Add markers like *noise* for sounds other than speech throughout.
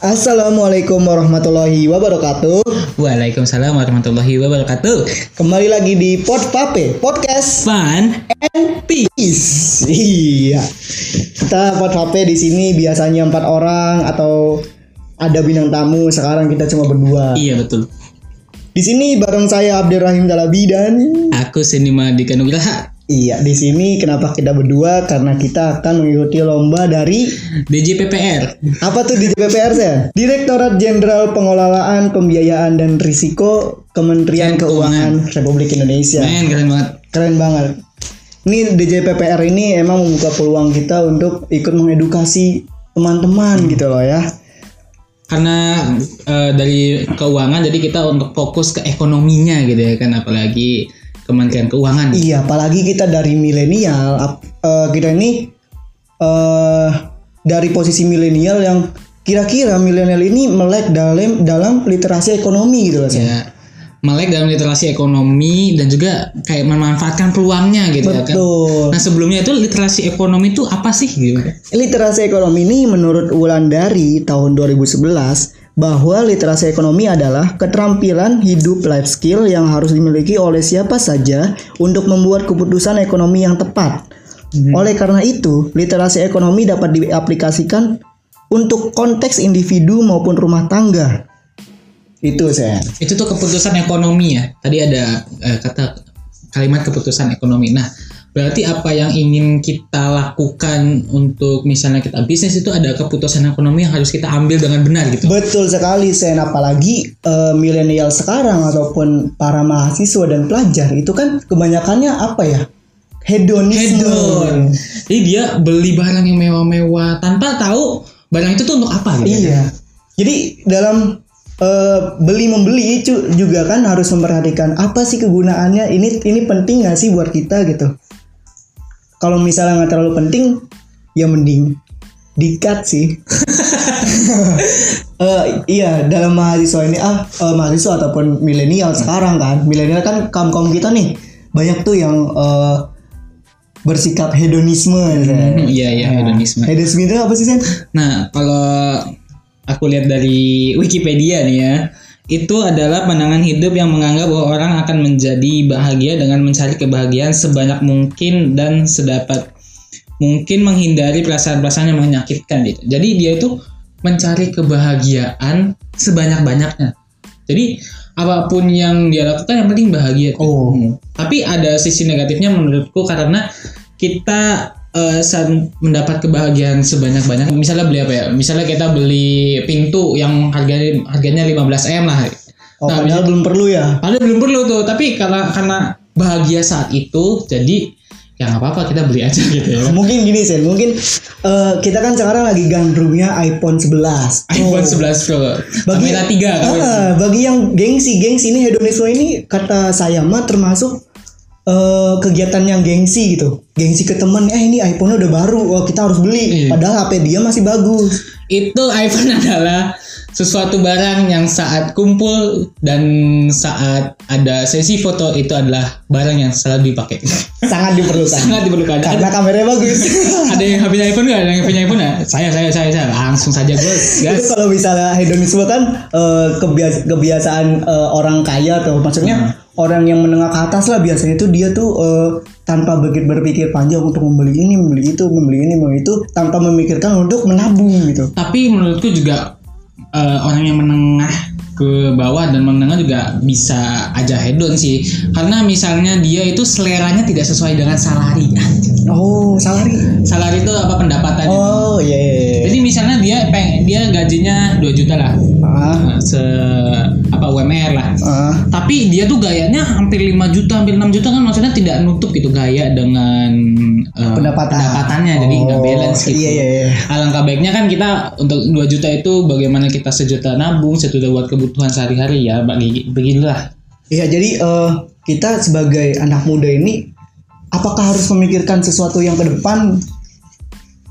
Assalamualaikum warahmatullahi wabarakatuh. Waalaikumsalam warahmatullahi wabarakatuh. Kembali lagi di Pod Pape Podcast Fun and Peace. Iya. Kita Pod Pape di sini biasanya empat orang atau ada bintang tamu. Sekarang kita cuma berdua. Iya betul. Di sini bareng saya Abdurrahim Dalabi dan Aku Senima Dika Nugraha Iya, di sini kenapa kita berdua? Karena kita akan mengikuti lomba dari DJPPR. apa tuh di DPPR saya? Direktorat Jenderal Pengelolaan Pembiayaan dan Risiko Kementerian Keuangan Republik Indonesia. Men keren banget. Keren banget. Ini DJPPR ini emang membuka peluang kita untuk ikut mengedukasi teman-teman gitu loh ya. Karena eh, dari keuangan jadi kita untuk fokus ke ekonominya gitu ya kan apalagi Kementerian Keuangan. Iya, apalagi kita dari milenial, eh, kita ini eh dari posisi milenial yang kira-kira milenial ini melek dalam dalam literasi ekonomi gitu loh. Sam. Ya. Melek dalam literasi ekonomi dan juga kayak memanfaatkan peluangnya gitu ya kan. Betul. Nah sebelumnya itu literasi ekonomi itu apa sih gitu? Literasi ekonomi ini menurut Wulandari tahun 2011 bahwa literasi ekonomi adalah keterampilan hidup life skill yang harus dimiliki oleh siapa saja untuk membuat keputusan ekonomi yang tepat. Oleh karena itu, literasi ekonomi dapat diaplikasikan untuk konteks individu maupun rumah tangga. Itu saya. Itu tuh keputusan ekonomi ya. Tadi ada eh, kata kalimat keputusan ekonomi. Nah, berarti apa yang ingin kita lakukan untuk misalnya kita bisnis itu ada keputusan ekonomi yang harus kita ambil dengan benar gitu. Betul sekali, Sen. Apalagi eh, milenial sekarang ataupun para mahasiswa dan pelajar itu kan kebanyakannya apa ya? Hedonisme. Hedon. Jadi dia beli barang yang mewah-mewah tanpa tahu barang itu tuh untuk apa gitu. Iya. Jadi dalam eh, beli membeli itu juga kan harus memperhatikan apa sih kegunaannya. Ini ini penting gak sih buat kita gitu. Kalau misalnya nggak terlalu penting, ya mending dikat sih. *laughs* Eh, iya dalam mahasiswa ini ah eh, mahasiswa ataupun milenial sekarang kan milenial kan kaum kaum kita nih banyak tuh yang eh, bersikap hedonisme Hmm, Iya iya hedonisme. hedonisme itu apa sih Sen? Nah, kalau aku lihat dari Wikipedia nih ya, itu adalah pandangan hidup yang menganggap bahwa orang akan menjadi bahagia dengan mencari kebahagiaan sebanyak mungkin dan sedapat mungkin menghindari perasaan-perasaan yang menyakitkan gitu. Jadi dia itu mencari kebahagiaan sebanyak-banyaknya. Jadi apa pun yang dia lakukan yang penting bahagia. Oh. Hmm. Tapi ada sisi negatifnya menurutku karena kita eh, saat mendapat kebahagiaan sebanyak-banyak. Misalnya beli apa ya? Misalnya kita beli pintu yang harganya harganya 15 m lah. Oh, Nah, padahal belum perlu ya. ada belum perlu tuh. Tapi karena karena bahagia saat itu jadi ya nggak apa-apa kita beli aja gitu ya. Mungkin gini Sen, mungkin eh, kita kan sekarang lagi gandrungnya iPhone 11. iPhone Oh. 11 Pro. Bagi, kamera 3 Ah, bagi yang gengsi, gengsi ini hedonisme ini kata saya mah termasuk eh, kegiatan yang gengsi gitu. Gengsi ke teman, eh ini iPhone udah baru, oh, kita harus beli. Iya. Padahal HP dia masih bagus. itu iPhone *laughs* adalah sesuatu barang yang saat kumpul dan saat ada sesi foto itu adalah barang yang selalu dipakai *laughs* Sangat diperlukan. sangat diperlukan Karena ada, kameranya bagus. *laughs* ada yang HP iPhone nggak ada yang HP iPhone nggak saya saya saya saya langsung saja Itu gas kalau misalnya hedonisme kan eh, kebias- kebiasaan eh, orang kaya atau maksudnya Hmm. Orang yang menengah ke atas lah biasanya itu dia tuh eh, tanpa berpikir, berpikir panjang untuk membeli ini, membeli itu, membeli ini, membeli itu tanpa memikirkan untuk menabung gitu. tapi menurutku juga eh, orang yang menengah ke bawah dan menengah juga bisa aja hedon sih karena misalnya dia itu seleranya tidak sesuai dengan salari Oh, salary. salari itu apa pendapatannya Oh, iya iya. iya. jadi misalnya dia peng dia gajinya 2 juta lah Ah, Nah, se apa UMR lah ah. tapi dia tuh gayanya hampir 5 juta hampir 6 juta kan maksudnya tidak nutup gitu gaya dengan eh, Pendapatan. pendapatannya jadi nggak Oh, balance gitu iya, iya, iya. alangkah baiknya kan kita untuk 2 juta itu bagaimana kita sejuta nabung sejuta buat kebutuhan sehari-hari ya bagi beginilah Iya, jadi eh, kita sebagai anak muda ini apakah harus memikirkan sesuatu yang ke depan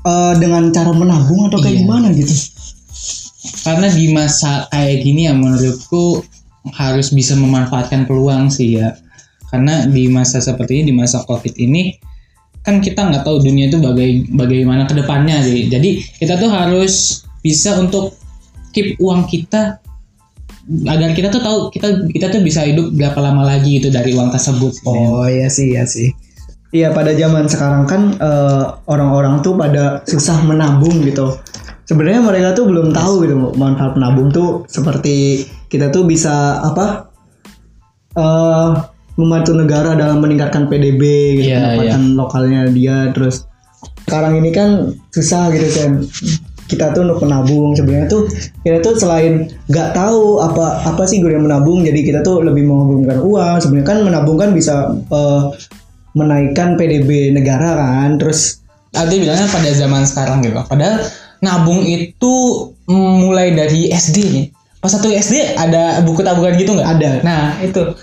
eh, dengan cara menabung atau kayak Iya. gimana gitu? karena di masa kayak gini ya menurutku harus bisa memanfaatkan peluang sih ya karena di masa seperti ini di masa covid ini kan kita nggak tahu dunia itu bagai bagaimana ke depannya jadi jadi kita tuh harus bisa untuk keep uang kita agar kita tuh tahu kita kita tuh bisa hidup berapa lama lagi gitu dari uang tersebut. Oh iya sih iya sih. Iya pada zaman sekarang kan eh, orang-orang tuh pada susah menabung gitu. Sebenarnya mereka tuh belum tahu gitu manfaat menabung tuh seperti kita tuh bisa apa eh membantu negara dalam meningkatkan PDB gitu Iya, pendapatan lokalnya dia terus sekarang ini kan susah gitu kan kita tuh untuk menabung sebenarnya tuh kita tuh selain nggak tahu apa apa sih gunanya menabung jadi kita tuh lebih mengumpulkan uang sebenarnya kan menabung kan bisa eh, menaikkan PDB negara kan terus Nanti bilangnya pada zaman sekarang gitu. Padahal nabung itu mulai dari SD nih. Pas satu SD ada buku tabungan gitu nggak? Ada. Nah itu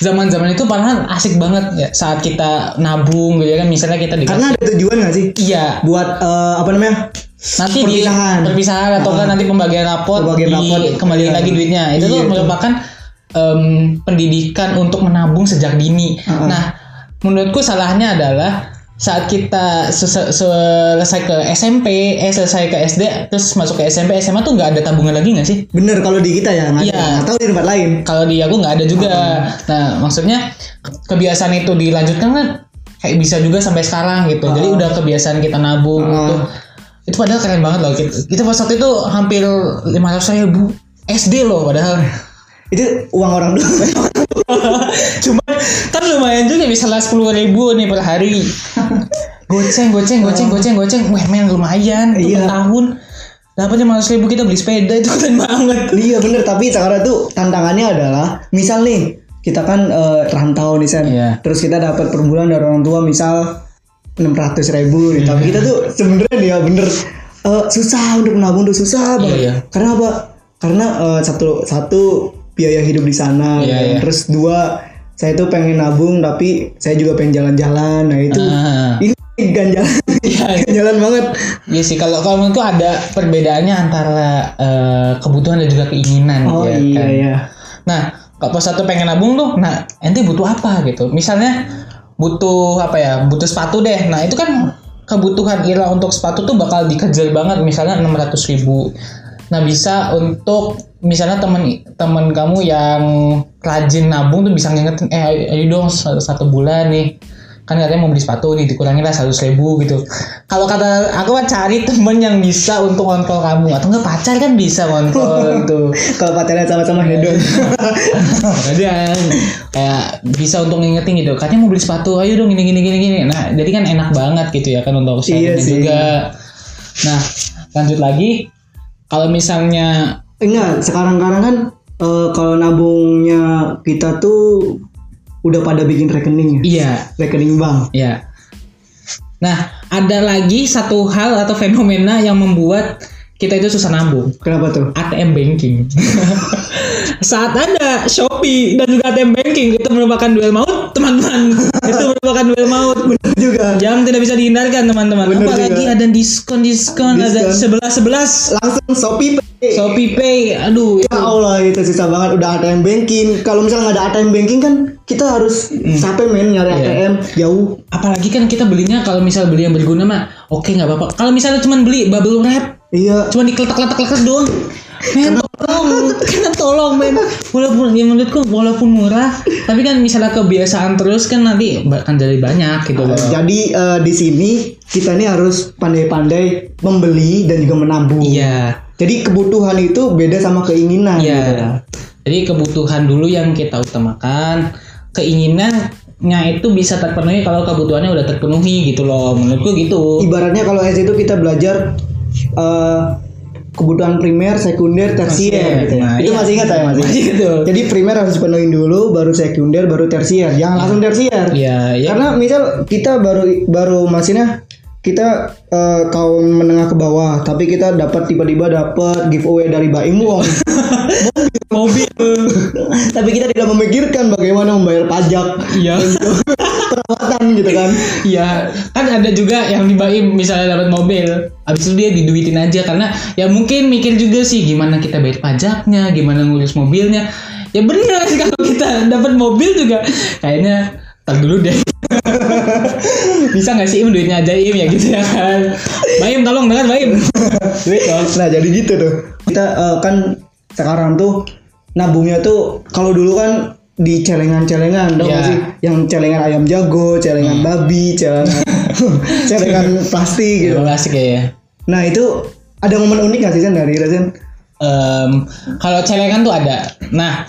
zaman-zaman itu padahal asik banget ya saat kita nabung gitu ya kan misalnya kita dikasih karena ada tujuan nggak sih iya buat eh, apa namanya nanti Perpisahan. di perpisahan atau kan nanti pembagian rapot Pembagian di rapot, kembali iya. lagi duitnya itu Iya, tuh merupakan em, pendidikan untuk menabung sejak dini Ah. nah menurutku salahnya adalah saat kita selesai ke SMP eh selesai ke SD terus masuk ke SMP SMA tuh nggak ada tabungan lagi nggak sih bener kalau di kita ya nggak Iya. ada. atau di tempat lain kalau di aku nggak ada juga nah maksudnya kebiasaan itu dilanjutkan kan kayak bisa juga sampai sekarang gitu jadi Ah. udah kebiasaan kita nabung Ah. gitu itu padahal keren banget loh kita, kita pas waktu itu hampir 500 ribu SD loh padahal. *laughs* Itu uang orang dulu. *laughs* Cuma kan lumayan juga misalnya sepuluh ribu nih per hari. Goceng goceng goceng goceng goceng. Wah men lumayan. Iya. tahun. Dapatnya lima ribu kita beli sepeda. Itu keren banget. Iya bener. Tapi sekarang tuh tantangannya adalah misal nih kita kan eh, rantau nih Sen. Iya. terus kita dapat per bulan dari orang tua misal 600 ribu nih Iya. tapi kita tuh sebenarnya dia bener eh, susah untuk menabung tuh susah banget iya. karena apa karena eh, satu satu biaya hidup di sana Iya, kan. iya. terus dua saya tuh pengen nabung tapi saya juga pengen jalan-jalan nah itu Ah. ini ganjalan *laughs* Iya. ganjalan banget Iya sih kalau kalau menurutku ada perbedaannya antara eh, kebutuhan dan juga keinginan oh ya iya kan. iya Nah, kalau pas satu pengen nabung tuh, nah ente butuh apa gitu. Misalnya butuh apa ya? Butuh sepatu deh. Nah, itu kan kebutuhan Ira untuk sepatu tuh bakal dikejar banget misalnya 600 ribu. Nah, bisa untuk misalnya temen temen kamu yang rajin nabung tuh bisa ngingetin eh ayo dong satu, satu bulan nih kan katanya mau beli sepatu nih dikurangin lah seratus ribu gitu kalau kata aku kan cari temen yang bisa untuk kontrol kamu atau enggak pacar kan bisa kontrol *laughs* gitu kalau pacarnya sama-sama hedon Kadang *laughs* kayak bisa untuk ngingetin gitu. Katanya mau beli sepatu, ayo dong gini gini gini gini. Nah, jadi kan enak banget gitu ya kan untuk Iya sharingnya sih. juga. Nah, lanjut lagi. Kalau misalnya Enggak, sekarang-karang kan eh, kalau nabungnya kita tuh udah pada bikin rekening ya. iya, Rekening bank. iya. Nah, ada lagi satu hal atau fenomena yang membuat kita itu susah nabung. Kenapa tuh? ATM banking. *laughs* Saat ada Shopee dan juga ATM banking itu merupakan duel maut, teman-teman. *laughs* itu merupakan duel maut. Bener juga. Yang tidak bisa dihindarkan teman-teman. Apalagi juga. ada diskon diskon, ada sebelas sebelas. Langsung Shopee. Shopee Pay, aduh. Ya Allah itu susah banget udah ATM banking. Kalau misalnya nggak ada ATM banking kan kita harus capek men nyari Iya. ATM jauh. Apalagi kan kita belinya kalau misal beli yang berguna mah, oke nggak apa-apa. Kalau misalnya cuma beli bubble wrap, Iya. cuma dikeletak-letak-letak doang. Men, tolong, karena tolong men. Walaupun ya menurutku walaupun murah, tapi kan misalnya kebiasaan terus kan nanti akan jadi banyak gitu loh. Jadi eh, di sini kita nih harus pandai-pandai membeli dan juga menabung. Iya. Jadi kebutuhan itu beda sama keinginan. Iya. gitu. Jadi kebutuhan dulu yang kita utamakan, keinginannya itu bisa terpenuhi kalau kebutuhannya udah terpenuhi gitu loh. Menurutku gitu. Ibaratnya kalau SD itu kita belajar eh, kebutuhan primer, sekunder, tersier gitu ya. Nah, itu iya. masih ingat saya masih. *laughs* Masih gitu. Jadi primer harus dipenuhin dulu, baru sekunder, baru tersier. Jangan langsung tersier. Iya, ya. Karena misal kita baru baru maksudnya kita eh, kaum menengah ke bawah, tapi kita dapat tiba-tiba dapat giveaway dari Baim Wong. *laughs* mobil. tapi kita tidak memikirkan bagaimana membayar pajak, Iya. perawatan gitu kan. Iya, kan ada juga yang dibaim misalnya dapat mobil, habis itu dia diduitin aja karena ya mungkin mikir juga sih gimana kita bayar pajaknya, gimana ngurus mobilnya. Ya bener *laughs* kalau kita dapat mobil juga kayaknya tar dulu deh. *laughs* Bisa nggak sih Im duitnya aja Im ya gitu ya kan. Baim tolong dengar Baim. *laughs* Duit dong. Nah jadi gitu tuh. Kita eh, kan sekarang tuh nabungnya tuh kalau dulu kan di celengan-celengan Iya. gak sih? Yang celengan ayam jago, celengan babi, celengan *laughs* celengan plastik gitu. Gitu. Asik ya. Nah itu ada momen unik gak sih Sen dari Resen? Em, kalau celengan tuh ada. Nah,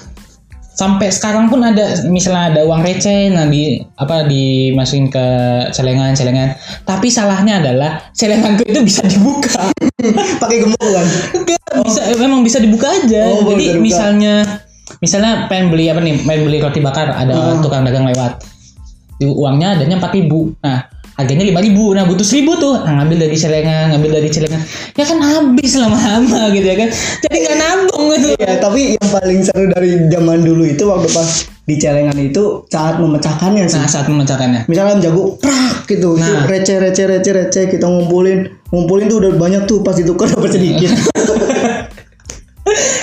sampai sekarang pun ada misalnya ada uang receh nah di apa dimasukin ke celengan celengan tapi salahnya adalah celenganku itu bisa dibuka *laughs* Pakai gemuk kan? Enggak, bisa memang bisa dibuka aja Oh, jadi dibuka. misalnya misalnya pengen beli apa nih pengen beli roti bakar ada Ah. tukang dagang lewat Di uangnya adanya empat ribu nah harganya lima ribu nah butuh seribu tuh nah, ngambil dari celengan ngambil dari celengan ya kan habis lama-lama *laughs* gitu ya kan jadi nggak nabung gitu Ya tapi yang paling seru dari zaman dulu itu waktu pas di celengan itu saat memecahkannya sih. nah saat memecahkannya Misalnya jago, prak gitu, itu Nah. receh receh receh receh kita ngumpulin, ngumpulin tuh udah banyak tuh pas ditukar dapat sedikit.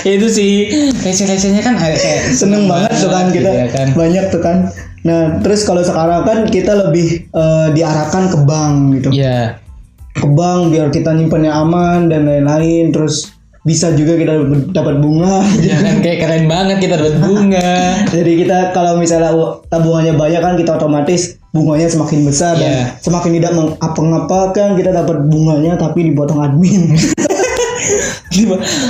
Ya, *laughs* itu sih receh-recehnya kan ada kayak Seneng banget tuh kan gitu kita, ya kan. banyak tuh kan. Nah terus kalau sekarang kan kita lebih eh, diarahkan ke bank gitu, Iya. ke bank biar kita nyimpennya aman dan lain-lain. Terus bisa juga kita dapat- bunga. Ya kan kayak keren banget kita dapat bunga. *laughs* Jadi kita kalau misalnya tabungannya banyak kan kita otomatis bunganya semakin besar Iya. dan semakin tidak mengapa-ngapa kan kita dapat bunganya tapi dipotong admin. *laughs*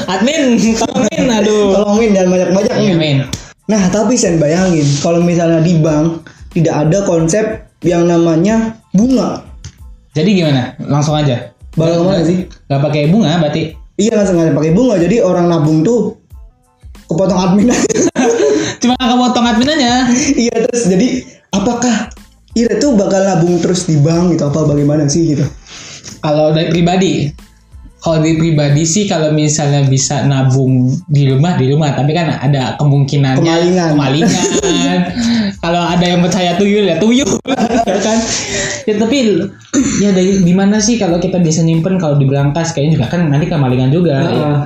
Admin, tolongin aduh. Tolongin jangan banyak-banyak Iya, nih. Nah tapi sen bayangin kalau misalnya di bank tidak ada konsep yang namanya bunga. Jadi gimana? Langsung aja. Bakal ke mana sih? Gak pakai bunga berarti. Iya langsung aja pakai bunga. Jadi orang nabung tuh kepotong admin. *laughs* Cuma kakak potong admin aja. *laughs* iya terus jadi apakah Ira tuh bakal nabung terus di bank gitu apa bagaimana sih gitu? Kalau dari pribadi, kalau dari pribadi sih kalau misalnya bisa nabung di rumah di rumah, tapi kan ada kemungkinannya Kemalingan. kemalingan. *laughs* kalau ada yang percaya tuyul ya tuyul, ya kan? Ya tapi ya dari di mana sih kalau kita bisa nyimpen kalau di berangkas kayaknya juga kan nanti kemalingan juga. ya. Heeh.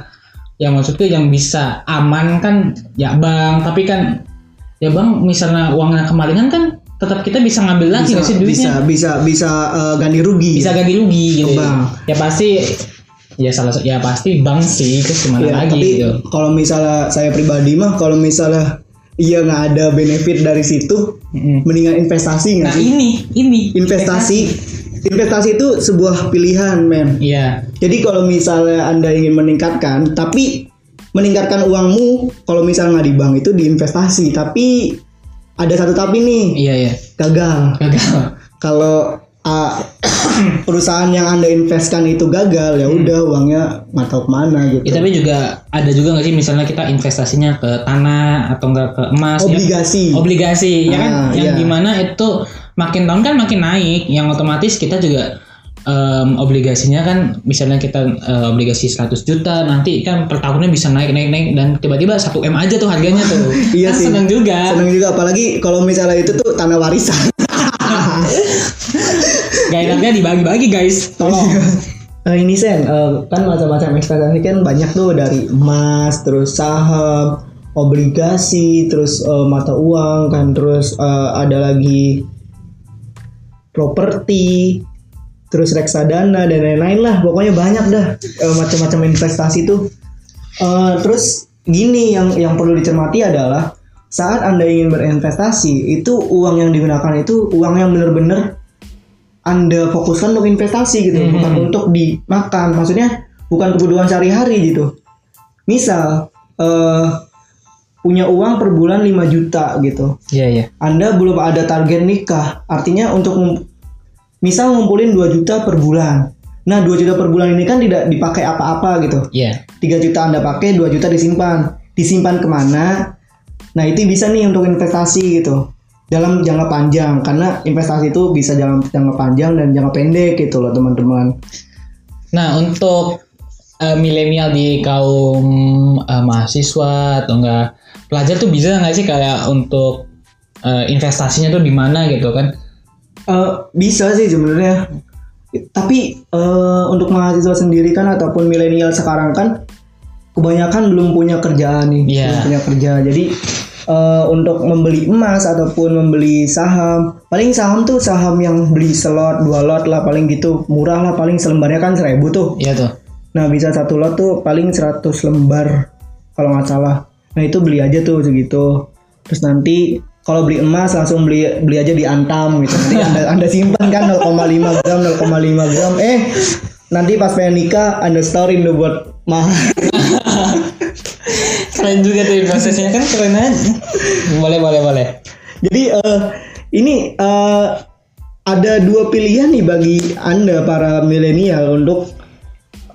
Ya maksudnya yang bisa aman kan ya bank, tapi kan ya bang misalnya uangnya kemalingan kan tetap kita bisa ngambil lagi nggak sih duitnya bisa bisa bisa eh, ganti rugi. bisa ganti rugi gitu Ke bank. ya pasti ya salah ya pasti bank sih terus gimana Iya, lagi tapi gitu kalau misalnya saya pribadi mah kalau misalnya iya nggak ada benefit dari situ, Mm-mm. mendingan investasi nggak nah sih? ini ini Investasi, investasi itu sebuah pilihan, men. iya Jadi kalau misalnya anda ingin meningkatkan, tapi meningkatkan uangmu, kalau misalnya nggak di bank itu diinvestasi, tapi ada satu tapi nih, iya iya gagal. gagal Kalau ah, *clears throat* perusahaan yang anda investkan itu gagal, ya udah uangnya nggak tahu ke mana gitu. ya, tapi juga ada juga nggak sih misalnya kita investasinya ke tanah atau enggak ke emas ya? Obligasi. obligasi ya kan Ah, yang iya. di mana itu makin tahun kan makin naik yang otomatis kita juga em, obligasinya kan misalnya kita eh, obligasi 100 juta nanti kan per tahunnya bisa naik naik naik dan tiba-tiba 1 m aja tuh harganya tuh *laughs* Iya kan sih. seneng juga Seneng juga apalagi kalau misalnya itu tuh tanah warisan. *laughs* gak enaknya dibagi-bagi guys tolong *laughs* Eh, ini sen eh, kan macam-macam investasi kan banyak tuh dari emas, terus saham, obligasi, terus eh, mata uang kan, terus eh, ada lagi properti, terus reksadana dan lain-lain lah. Pokoknya banyak dah eh, macam-macam investasi tuh. Eh, terus gini yang yang perlu dicermati adalah saat anda ingin berinvestasi itu uang yang digunakan itu uang yang benar-benar anda fokuskan untuk investasi gitu, Mhm. bukan untuk dimakan. Maksudnya bukan kebutuhan sehari-hari gitu. Misal eh punya uang per bulan 5 juta gitu. iya iya Anda belum ada target nikah. Artinya untuk misal ngumpulin 2 juta per bulan. Nah, 2 juta per bulan ini kan tidak dipakai apa-apa gitu. iya 3 juta Anda pakai, 2 juta disimpan. Disimpan ke mana? Nah, itu bisa nih untuk investasi gitu. Dalam jangka panjang karena investasi itu bisa dalam jangka panjang dan jangka pendek gitu loh, teman-teman. nah untuk eh, milenial di kaum eh, mahasiswa atau enggak pelajar tuh bisa nggak sih kayak untuk eh, investasinya tuh di mana gitu kan Eh, bisa sih sebenarnya. Tapi eh, untuk mahasiswa sendiri kan ataupun milenial sekarang kan kebanyakan belum punya kerjaan nih, Iya. belum punya kerja. Jadi eh, untuk membeli emas ataupun membeli saham. Paling saham tuh saham yang beli selot, dua lot lah paling gitu. Murah lah paling selembarnya kan seribu tuh. Iya tuh. Nah bisa satu lot tuh paling 100 lembar kalau nggak salah. Nah itu beli aja tuh segitu. Terus nanti kalau beli emas langsung beli beli aja di Antam gitu. Nanti anda, *laughs* anda simpan kan 0,5 gram 0,5 gram. Eh nanti pas pengen nikah anda storein tuh buat mahal. *laughs* Keren juga tuh prosesnya kan keren aja. Boleh boleh boleh. Jadi eh, ini eh, ada dua pilihan nih bagi anda para milenial untuk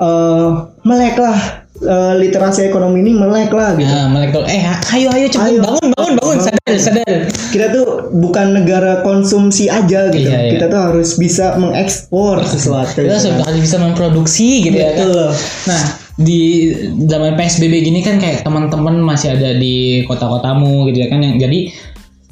eh, melek lah eh, literasi ekonomi ini melek lah gitu. Nah, melek tuh. Eh, ayo ayo cepet Ayo. bangun bangun bangun sadar sadar. kita tuh bukan negara konsumsi aja gitu. Iya, iya. Kita tuh harus bisa mengekspor sesuatu. Kita gitu kan. harus bisa memproduksi gitu ya kan. Betul. Nah, di zaman PSBB gini kan kayak teman-teman masih ada di kota-kotamu gitu ya kan. Yang jadi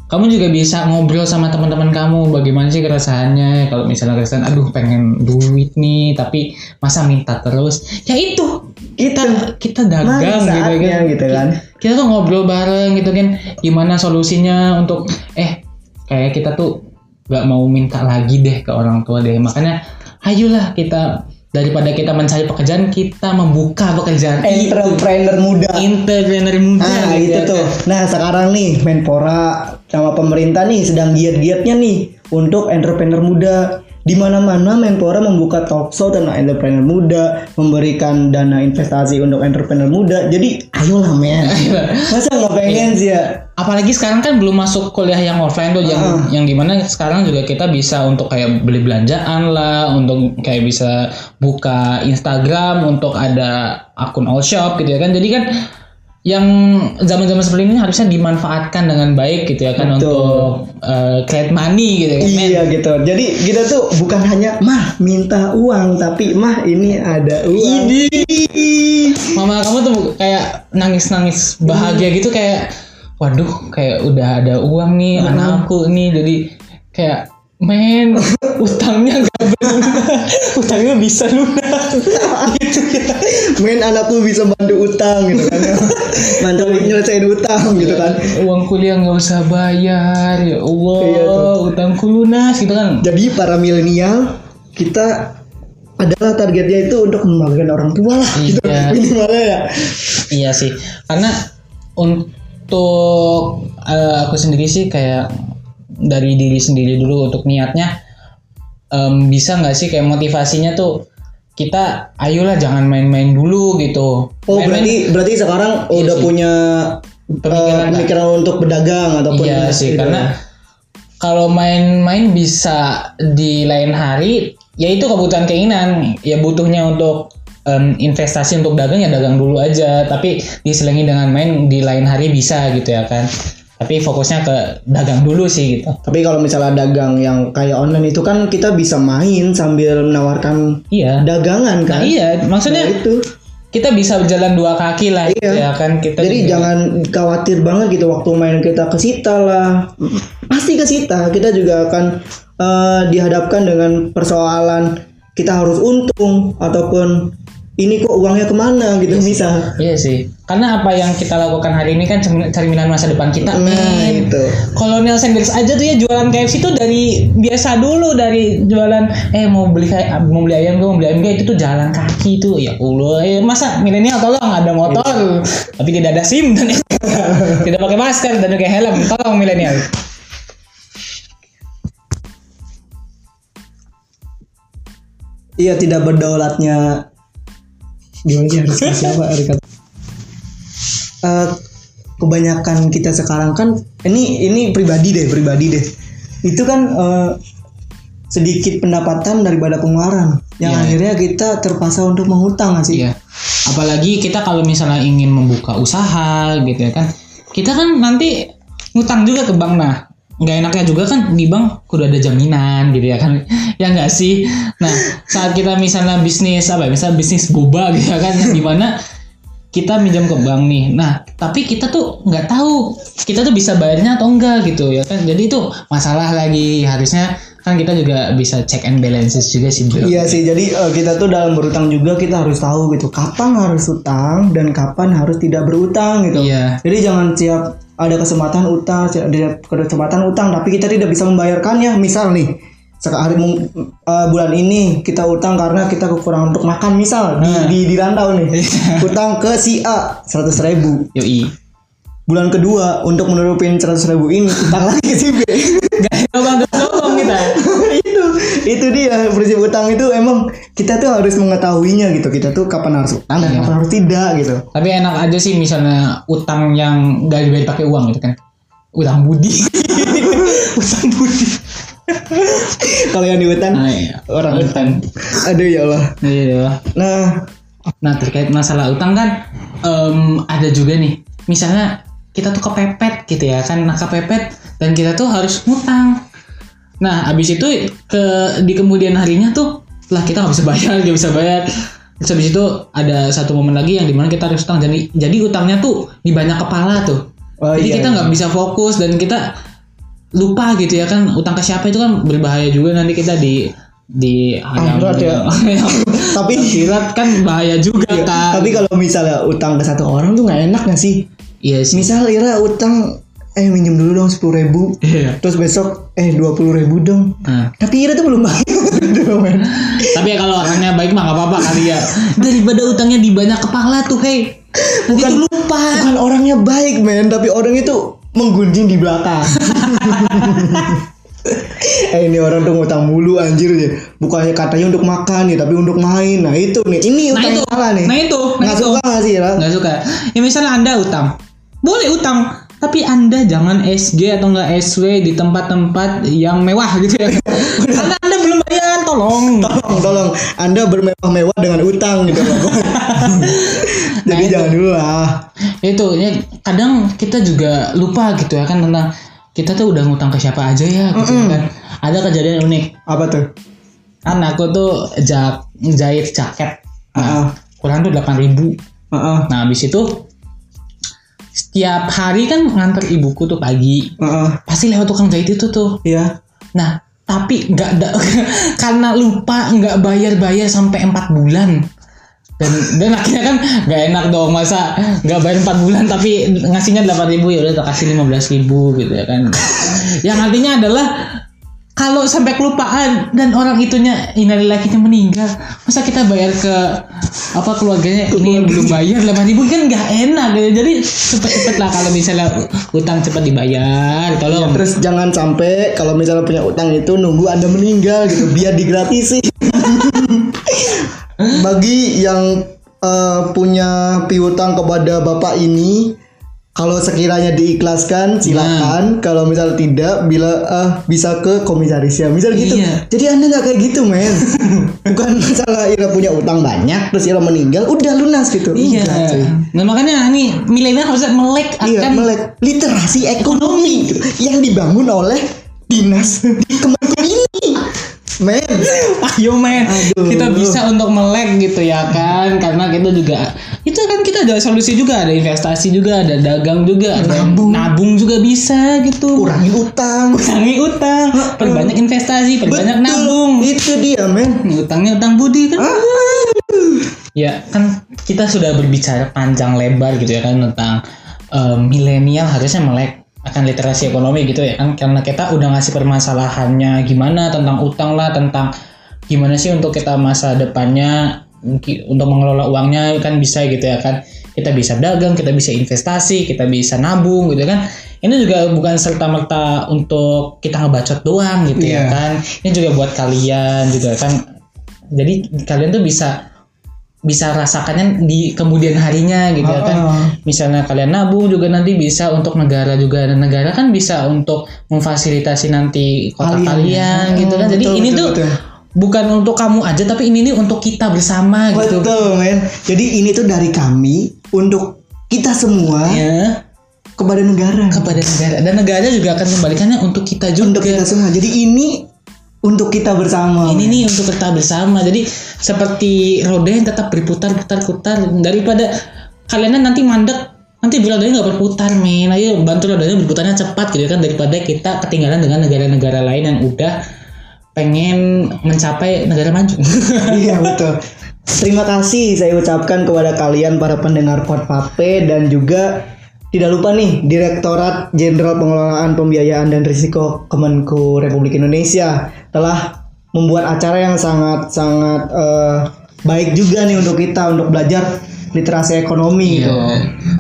kamu juga bisa ngobrol sama teman-teman kamu. Bagaimana sih keresahannya? Kalau misalnya keresahan aduh pengen duit nih tapi masa minta terus? Ya itu kita kita dagang gitu saatnya kan. gitu kan. kita tuh ngobrol bareng gitu kan. Gimana solusinya untuk eh kayak kita tuh nggak mau minta lagi deh ke orang tua deh. Makanya ayolah kita daripada kita mencari pekerjaan kita membuka pekerjaan Entrepreneur muda. entrepreneur muda Nah gitu itu ya tuh. kan. Nah sekarang nih Menpora sama pemerintah nih sedang giat-giatnya nih untuk entrepreneur muda. Di mana-mana Menpora membuka talkshow tentang entrepreneur muda, memberikan dana investasi untuk entrepreneur muda. Jadi ayolah men. *laughs* Masa nggak pengen sih ya? apalagi sekarang kan belum masuk kuliah yang offline tuh yang Ah. yang di mana sekarang juga kita bisa untuk kayak beli belanjaan lah untuk kayak bisa buka Instagram untuk ada akun all shop gitu ya kan jadi kan yang zaman-zaman seperti ini harusnya dimanfaatkan dengan baik gitu ya kan Betul. untuk eh, create money gitu ya kan. Iya gitu. Jadi kita tuh bukan hanya mah minta uang, tapi mah ini ada uang. *laughs* mama kamu tuh kayak nangis-nangis bahagia gitu kayak waduh kayak udah ada uang nih anakku nih jadi kayak men utangnya gak belunas utangnya bisa lunas gitu ya. Main anakku bisa bantu utang gitu kan. Mantap nyelesain utang gitu kan. uang kuliah nggak usah bayar ya Allah. Iya utangku lunas gitu kan. Jadi para milenial kita adalah targetnya itu untuk membanggakan orang tua lah gitu. Iya. minimalnya ya. Iya sih, karena untuk eh, aku sendiri sih kayak dari diri sendiri dulu untuk niatnya em, bisa nggak sih kayak motivasinya tuh kita ayolah jangan main-main dulu gitu. Oh Main-main- berarti berarti sekarang Iya udah sih. punya Pemikiran, eh, pemikiran untuk berdagang ataupun iya sih gitu. karena kalau main-main bisa di lain hari ya itu kebutuhan keinginan ya butuhnya untuk em, investasi untuk dagang ya dagang dulu aja tapi diselingi dengan main di lain hari bisa gitu ya kan tapi fokusnya ke dagang dulu sih gitu Tapi kalau misalnya dagang yang kayak online itu kan kita bisa main sambil menawarkan iya dagangan nah kan. iya Nah, maksudnya itu. kita bisa berjalan dua kaki lah gitu Iya. ya kan kita Jadi juga- jangan khawatir banget gitu waktu main kita kesita lah. Pasti kesita. Kita juga akan eh, dihadapkan dengan persoalan kita harus untung ataupun ini kok uangnya ke mana gitu misal. Iya sih, karena apa yang kita lakukan hari ini kan cermin- cerminan masa depan kita. Nah men. itu. Kolonial Sanders aja tuh ya jualan KFC tuh dari biasa dulu dari jualan eh mau beli kayak mau beli ayam gue mau beli ayam gue itu tuh jalan kaki tuh ya Allah eh, masa milenial tolong ada motor tapi tidak ada SIM dan *laughs* tidak pakai masker dan pakai helm tolong milenial Iya tidak berdaulatnya gimana sih harus kasih apa harus kata- Eh, kebanyakan kita sekarang kan ini ini pribadi deh pribadi deh itu kan eh, sedikit pendapatan daripada pengeluaran yang Iya. akhirnya kita terpaksa untuk menghutang nggak sih Iya. Apalagi kita kalau misalnya ingin membuka usaha gitu ya kan. Kita kan nanti ngutang juga ke bank nah. Nggak enaknya juga kan di bank kudu ada jaminan gitu ya kan. *laughs* ya enggak sih? Nah, saat kita misalnya bisnis apa ya? Misalnya bisnis boba gitu ya kan yang di mana kita minjam ke bank nih. Nah, tapi kita tuh nggak tahu kita tuh bisa bayarnya atau enggak gitu ya kan. Jadi itu masalah lagi. Harusnya kan kita juga bisa check and balances juga sih, Bro. Iya sih, jadi eh, kita tuh dalam berutang juga kita harus tahu gitu kapan harus utang dan kapan harus tidak berutang gitu. Iya. Jadi jangan siap ada kesempatan utang, ada kesempatan utang, tapi kita tidak bisa membayarkannya. Misal nih, sekarang uh, bulan ini kita utang karena kita kekurangan untuk makan misal di, Nah. di di rantau nih *laughs* utang ke si A seratus ribu Yoi. Bulan kedua untuk menutupin seratus ribu ini utang lagi ke si B Gak bang tolong kita. itu itu dia prinsip utang itu emang kita tuh harus mengetahuinya gitu kita tuh kapan harus utang dan kapan harus tidak gitu Tapi enak aja sih misalnya utang yang gak dibayar pakai uang gitu kan. Utang budi. *laughs* utang budi. kalau yang di hutan Nah, iya. orang utang. aduh ya Allah Iya. nah Nah terkait masalah utang kan em, ada juga nih. Misalnya kita tuh kepepet gitu ya kan, nah kepepet dan kita tuh harus ngutang. Nah abis itu ke di kemudian harinya tuh lah kita nggak bisa bayar, nggak bisa bayar. Terus habis itu ada satu momen lagi yang di mana kita harus utang. Jadi jadi utangnya tuh di banyak kepala tuh. Oh, jadi iya, kita iya. nggak bisa fokus dan kita lupa gitu ya kan utang ke siapa itu kan berbahaya juga nanti kita di di Akhirat ya. *laughs* Tapi- akhirat kan bahaya juga Iya, kan tapi kalau misalnya utang ke satu orang tuh nggak enak nggak sih iya sih. Misal Ira utang eh minjem dulu dong sepuluh ribu. Iya. terus besok eh dua puluh ribu dong. Nah, tapi Ira tuh belum bayar. *laughs* Men. tapi ya kalau orangnya baik mah gak apa-apa kali ya. *laughs* Daripada utangnya di banyak kepala tuh hei nanti Bukan- tuh lupa. bukan orangnya baik men. Tapi orang itu menggunjing di belakang. *laughs* Eh ini orang tuh ngutang mulu anjir. Ya bukannya katanya untuk makan ya tapi untuk main. Nah itu nih. Ini nah utang itu. yang salah nih. Nah itu. Nah nggak itu. suka nggak sih Ira? Nggak suka. Ya misalnya anda utang boleh utang tapi anda jangan SG atau enggak SW di tempat-tempat yang mewah gitu ya. *laughs* Karena anda belum bayar tolong. *laughs* Tolong tolong. Anda bermewah-mewah dengan utang gitu. Loh *laughs* jadi Nah, itu. jangan dulu lah. Itu ya kadang kita juga lupa gitu ya kan tentang kita tuh udah ngutang ke siapa aja ya gitu kan. Ada kejadian unik. Apa tuh? Kan aku tuh jahit jaket. Ah. nah, kurang tuh delapan ribu. Heeh, nah habis itu setiap hari kan nganter ibuku tuh pagi heeh. pasti lewat tukang jahit itu tuh Iya. nah tapi nggak ada *laughs* karena lupa nggak bayar bayar sampai empat bulan dan dan akhirnya kan nggak enak dong masa nggak bayar empat bulan tapi ngasihnya delapan ribu ya udah kasih lima belas ribu gitu ya kan *laughs* yang artinya adalah kalau sampai kelupaan dan orang itunya innalillahinya meninggal masa kita bayar ke apa keluarganya? Ini belum bayar delapan ribu kan nggak enak gitu. Jadi cepet-cepet lah kalau misalnya utang cepat dibayar tolong. Terus jangan sampai kalau misalnya punya utang itu nunggu Anda meninggal gitu. Biar digratisi. *laughs* Bagi yang eh, punya piutang kepada Bapak ini kalau sekiranya diikhlaskan silakan. Kalau misal tidak bila eh, bisa ke komisarisnya misal gitu. Iya. jadi anda nggak kayak gitu men. *laughs* Bukan masalah Ira punya utang banyak terus Ira meninggal udah lunas gitu. Iya. Nah makanya nih milenial harusnya melek Iya, akan melek. Literasi ekonomi gitu, yang dibangun oleh dinas di Kemenko ini. Men, Ayo men, Aduh. kita bisa untuk melek gitu ya kan, karena kita juga itu kan kita ada solusi juga, ada investasi juga, ada dagang juga, ada Nabung. nabung juga bisa gitu. kurangin utang. Kurangi utang, perbanyak investasi, perbanyak Betul, nabung. Itu dia, men. Utangnya utang budi kan. Ah. Ya kan kita sudah berbicara panjang lebar gitu ya kan tentang eh, milenial harusnya melek akan literasi ekonomi gitu ya. Kan karena kita udah ngasih permasalahannya gimana tentang utang lah tentang gimana sih untuk kita masa depannya untuk mengelola uangnya kan bisa gitu ya kan. Kita bisa dagang kita bisa investasi kita bisa nabung gitu kan. Ini juga bukan serta merta untuk kita ngebacot doang gitu Iya. ya kan. Ini juga buat kalian juga kan. Jadi kalian tuh bisa bisa rasakannya di kemudian harinya gitu ya kan Ah. misalnya kalian nabung juga nanti bisa untuk negara juga dan negara kan bisa untuk memfasilitasi nanti kota Kalian, kalian, ya. gitu kan Hmm, jadi betul, ini betul, tuh betul. bukan untuk kamu aja tapi ini nih untuk kita bersama gitu Betul, men. Jadi ini tuh dari kami untuk kita semua ya kepada negara. kepada negara dan negara juga akan kembalikannya untuk kita juga untuk kita semua. Jadi ini untuk kita bersama. ini nih untuk kita bersama. Jadi seperti roda yang tetap berputar putar putar. Daripada kalian nanti mandek nanti rodanya nggak berputar men. Ayo bantu rodanya berputarnya cepat gitu kan. Daripada kita ketinggalan dengan negara-negara lain yang udah pengen mencapai negara maju. *laughs* Iya *laughs* betul. Terima kasih saya ucapkan kepada kalian para pendengar Podpape dan juga Tidak lupa nih Direktorat Jenderal Pengelolaan Pembiayaan dan Risiko Kemenku Republik Indonesia telah membuat acara yang sangat sangat eh, baik juga nih untuk kita untuk belajar literasi ekonomi gitu.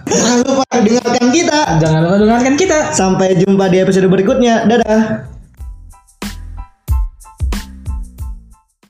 Jangan lupa dengarkan kita. Jangan lupa dengarkan kita. Sampai jumpa di episode berikutnya. Dadah.